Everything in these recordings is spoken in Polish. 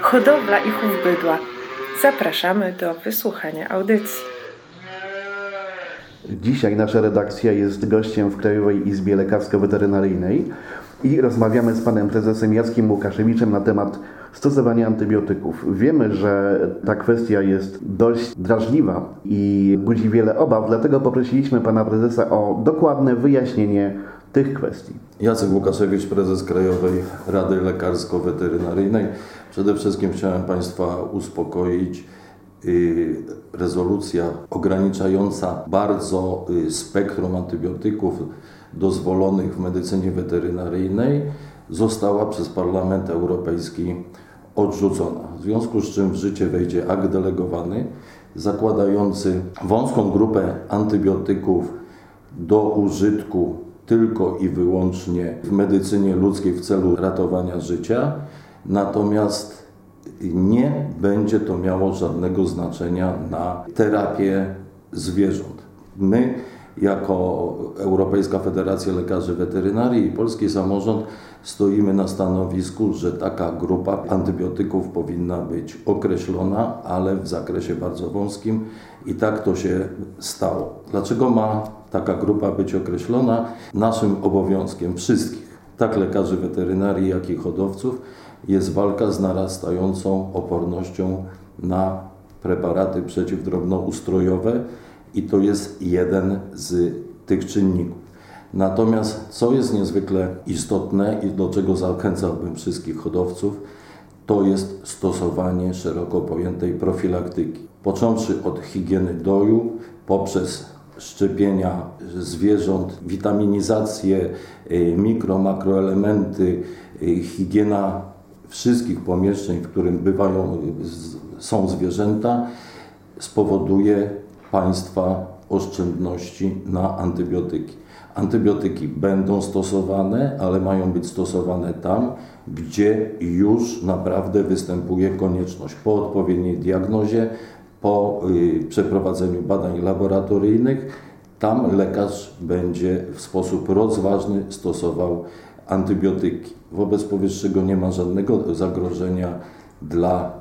hodowla i chów bydła. Zapraszamy do wysłuchania audycji. Dzisiaj nasza redakcja jest gościem w Krajowej Izbie Lekarsko-Weterynaryjnej i rozmawiamy z panem prezesem Jackiem Łukaszewiczem na temat stosowania antybiotyków. Wiemy, że ta kwestia jest dość drażliwa i budzi wiele obaw, dlatego poprosiliśmy pana prezesa o dokładne wyjaśnienie tych kwestii. Jacek Łukaszewicz, prezes Krajowej Rady Lekarsko-Weterynaryjnej. Przede wszystkim chciałem Państwa uspokoić. Y, Rezolucja ograniczająca bardzo y, spektrum antybiotyków dozwolonych w medycynie weterynaryjnej została przez Parlament Europejski odrzucona. W związku z czym w życie wejdzie akt delegowany zakładający wąską grupę antybiotyków do użytku tylko i wyłącznie w medycynie ludzkiej w celu ratowania życia, natomiast nie będzie to miało żadnego znaczenia na terapię zwierząt. My, jako Europejska Federacja Lekarzy Weterynarii i Polski Samorząd, stoimy na stanowisku, że taka grupa antybiotyków powinna być określona, ale w zakresie bardzo wąskim i tak to się stało. Dlaczego ma taka grupa być określona? Naszym obowiązkiem wszystkich, tak lekarzy weterynarii, jak i hodowców, jest walka z narastającą opornością na preparaty przeciwdrobnoustrojowe i to jest jeden z tych czynników. Natomiast co jest niezwykle istotne i do czego zachęcałbym wszystkich hodowców, to jest stosowanie szeroko pojętej profilaktyki. Począwszy od higieny doju, poprzez szczepienia zwierząt, witaminizację, y, mikro, makroelementy, y, higiena wszystkich pomieszczeń, w którym bywają, są zwierzęta, spowoduje Państwa oszczędności na antybiotyki. Antybiotyki będą stosowane, ale mają być stosowane tam, gdzie już naprawdę występuje konieczność po odpowiedniej diagnozie, po y, przeprowadzeniu badań laboratoryjnych. Tam lekarz będzie w sposób rozważny stosował antybiotyki. Wobec powyższego nie ma żadnego zagrożenia dla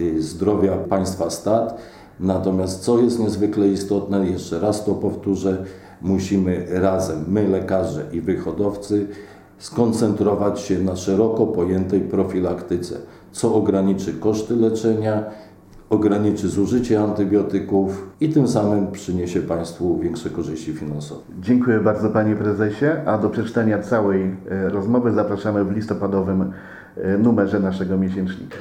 y, zdrowia państwa stad. Natomiast co jest niezwykle istotne, jeszcze raz to powtórzę, musimy razem, my lekarze i wyhodowcy, skoncentrować się na szeroko pojętej profilaktyce, co ograniczy koszty leczenia, ograniczy zużycie antybiotyków i tym samym przyniesie Państwu większe korzyści finansowe. Dziękuję bardzo panie prezesie, a do przeczytania całej e, rozmowy zapraszamy w listopadowym e, numerze naszego miesięcznika.